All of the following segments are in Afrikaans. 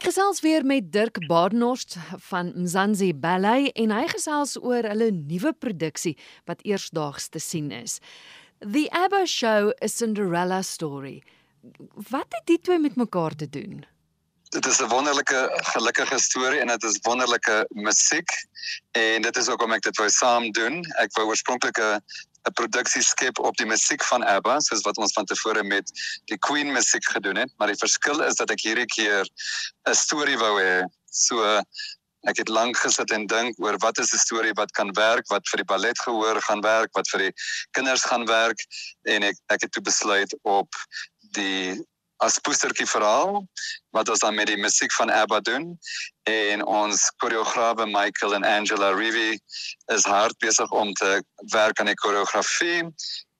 Ek gesels weer met Dirk Badenhorst van Mzansi Ballet en hy gesels oor hulle nuwe produksie wat eersdaags te sien is. The ABBA Show: A Cinderella Story. Wat het die twee met mekaar te doen? Dit is 'n wonderlike gelukkige storie en dit is wonderlike musiek en dit is ook om ek dit wou saam doen. Ek wou oorspronklik 'n 'n produksie skep op die musiek van ABBA soos wat ons van tevore met die Queen musiek gedoen het, maar die verskil is dat ek hierdie keer 'n storie wou hê. So ek het lank gesit en dink oor wat is 'n storie wat kan werk, wat vir die ballet gehoor gaan werk, wat vir die kinders gaan werk en ek ek het toe besluit op die as poestertjie verhaal wat ons dan met die musiek van ABBA doen en ons koreograwe Michael en Angela Rivi is hard besig om te werk aan die koreografie.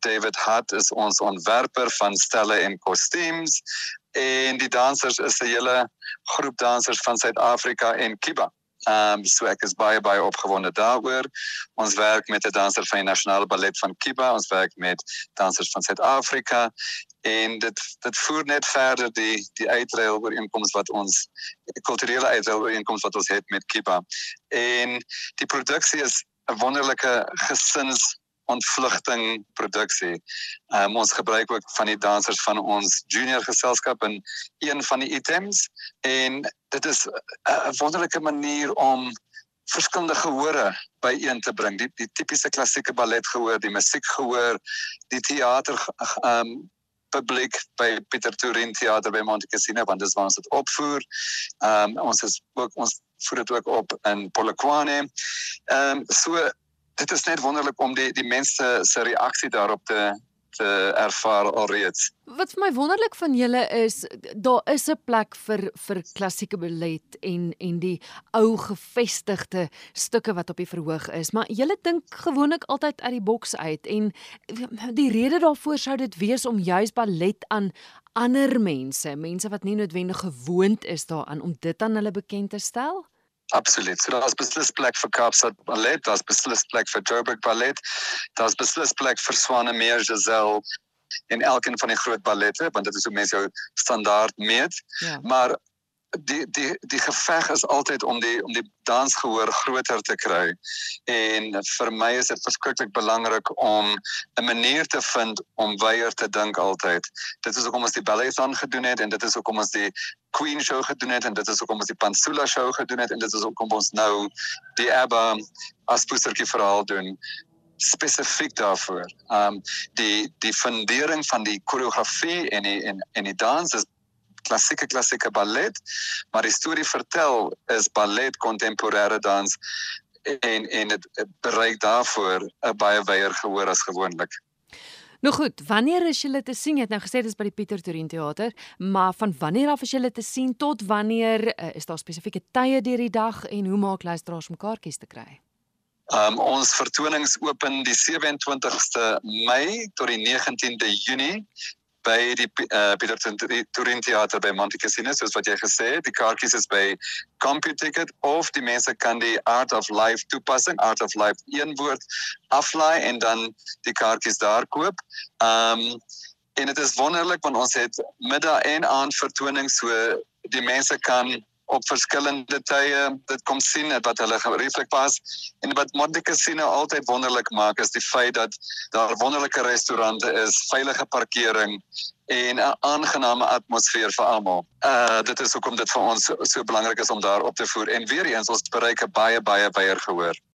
David Hart is ons ontwerper van stelle en kostuums en die dansers is 'n hele groep dansers van Suid-Afrika en Kiba. Ehm um, so ek is baie baie opgewonde daaroor. Ons werk met 'n danser van die Nasionale Ballet van Kiba, ons werk met dansers van Suid-Afrika en dit dit voer net verder die die uitreil ooreenkomste wat ons kulturele uitreil ooreenkomste wat ons het met Kiba. En die produksie is 'n wonderlike gesins ontvlugting produksie. Um, ons gebruik ook van die dansers van ons junior geselskap in een van die items en dit is 'n wonderlike manier om verskillende gehore byeen te bring. Die die tipiese klassieke ballet gehoor, die musiek gehoor, die teater um publiek by Pieter Torin Theater by Monte Cassino want dis waar ons dit opvoer. Ehm um, ons is ook ons voer dit ook op in Polokwane. Ehm um, so dit is net wonderlik om die die mense se reaksie daarop te te ervaar alreeds. Wat vir my wonderlik van julle is daar is 'n plek vir vir klassieke ballet en en die ou gevestigde stukke wat op die verhoog is, maar julle dink gewoonlik altyd uit die boks uit en die rede daarvoor sou dit wees om juis ballet aan ander mense, mense wat nie noodwendig gewoond is daaraan om dit aan hulle bekend te stel. Absoluut. So daar's beslis plek vir Kaapstad Ballet, daar's beslis plek vir Joburg Ballet, daar's beslis plek vir Swanemeer Giselle en elkeen van die groot ballette want dit is hoe mense jou standaard meet. Ja. Maar die die die geveg is altyd om die om die dansgehoor groter te kry. En vir my is dit verskriklik belangrik om 'n manier te vind om weier te dink altyd. Dit is hoekom ons die ballet aan gedoen het en dit is hoekom ons die Queen show gedoen het en dit is hoekom ons die Pansula show gedoen het en dit is hoekom ons nou die ABBA as poestertjie verhaal doen spesifiek daarvoor. Um die die fundering van die koreografie en die en en die dans is klassieke klassieke ballet, maar die storie vertel is ballet kontemporêre dans en en dit bereik daarvoor 'n baie wyeer gehoor as gewoonlik. Nou goed, wanneer is julle te sien? Jy het nou gesê dis by die Pieter Torin Theater, maar van wanneer af is julle te sien tot wanneer uh, is daar spesifieke tye deur die dag en hoe maak luisteraars om kaartjies te kry? Um ons vertonings open die 27ste Mei tot die 19de Junie by die uh, Pieter Torin Theater by Monte Cassino soos wat jy gesê het die kaartjies is by CompuTicket of die mense kan die Art of Life toepassing Art of Life een woord aflaai en dan die kaartjies daar koop. Um en dit is wonderlik want ons het middag en aand vertonings so die mense kan op verskillende tye dit kom sien wat hulle gerieflik pas en wat Monte Cassino altyd wonderlik maak is die feit dat daar wonderlike restaurante is, veilige parkering en 'n aangename atmosfeer vir almal. Uh dit is hoekom dit vir ons so, so belangrik is om daar op te voer en weer eens ons bereik 'n baie baie baie gehoor.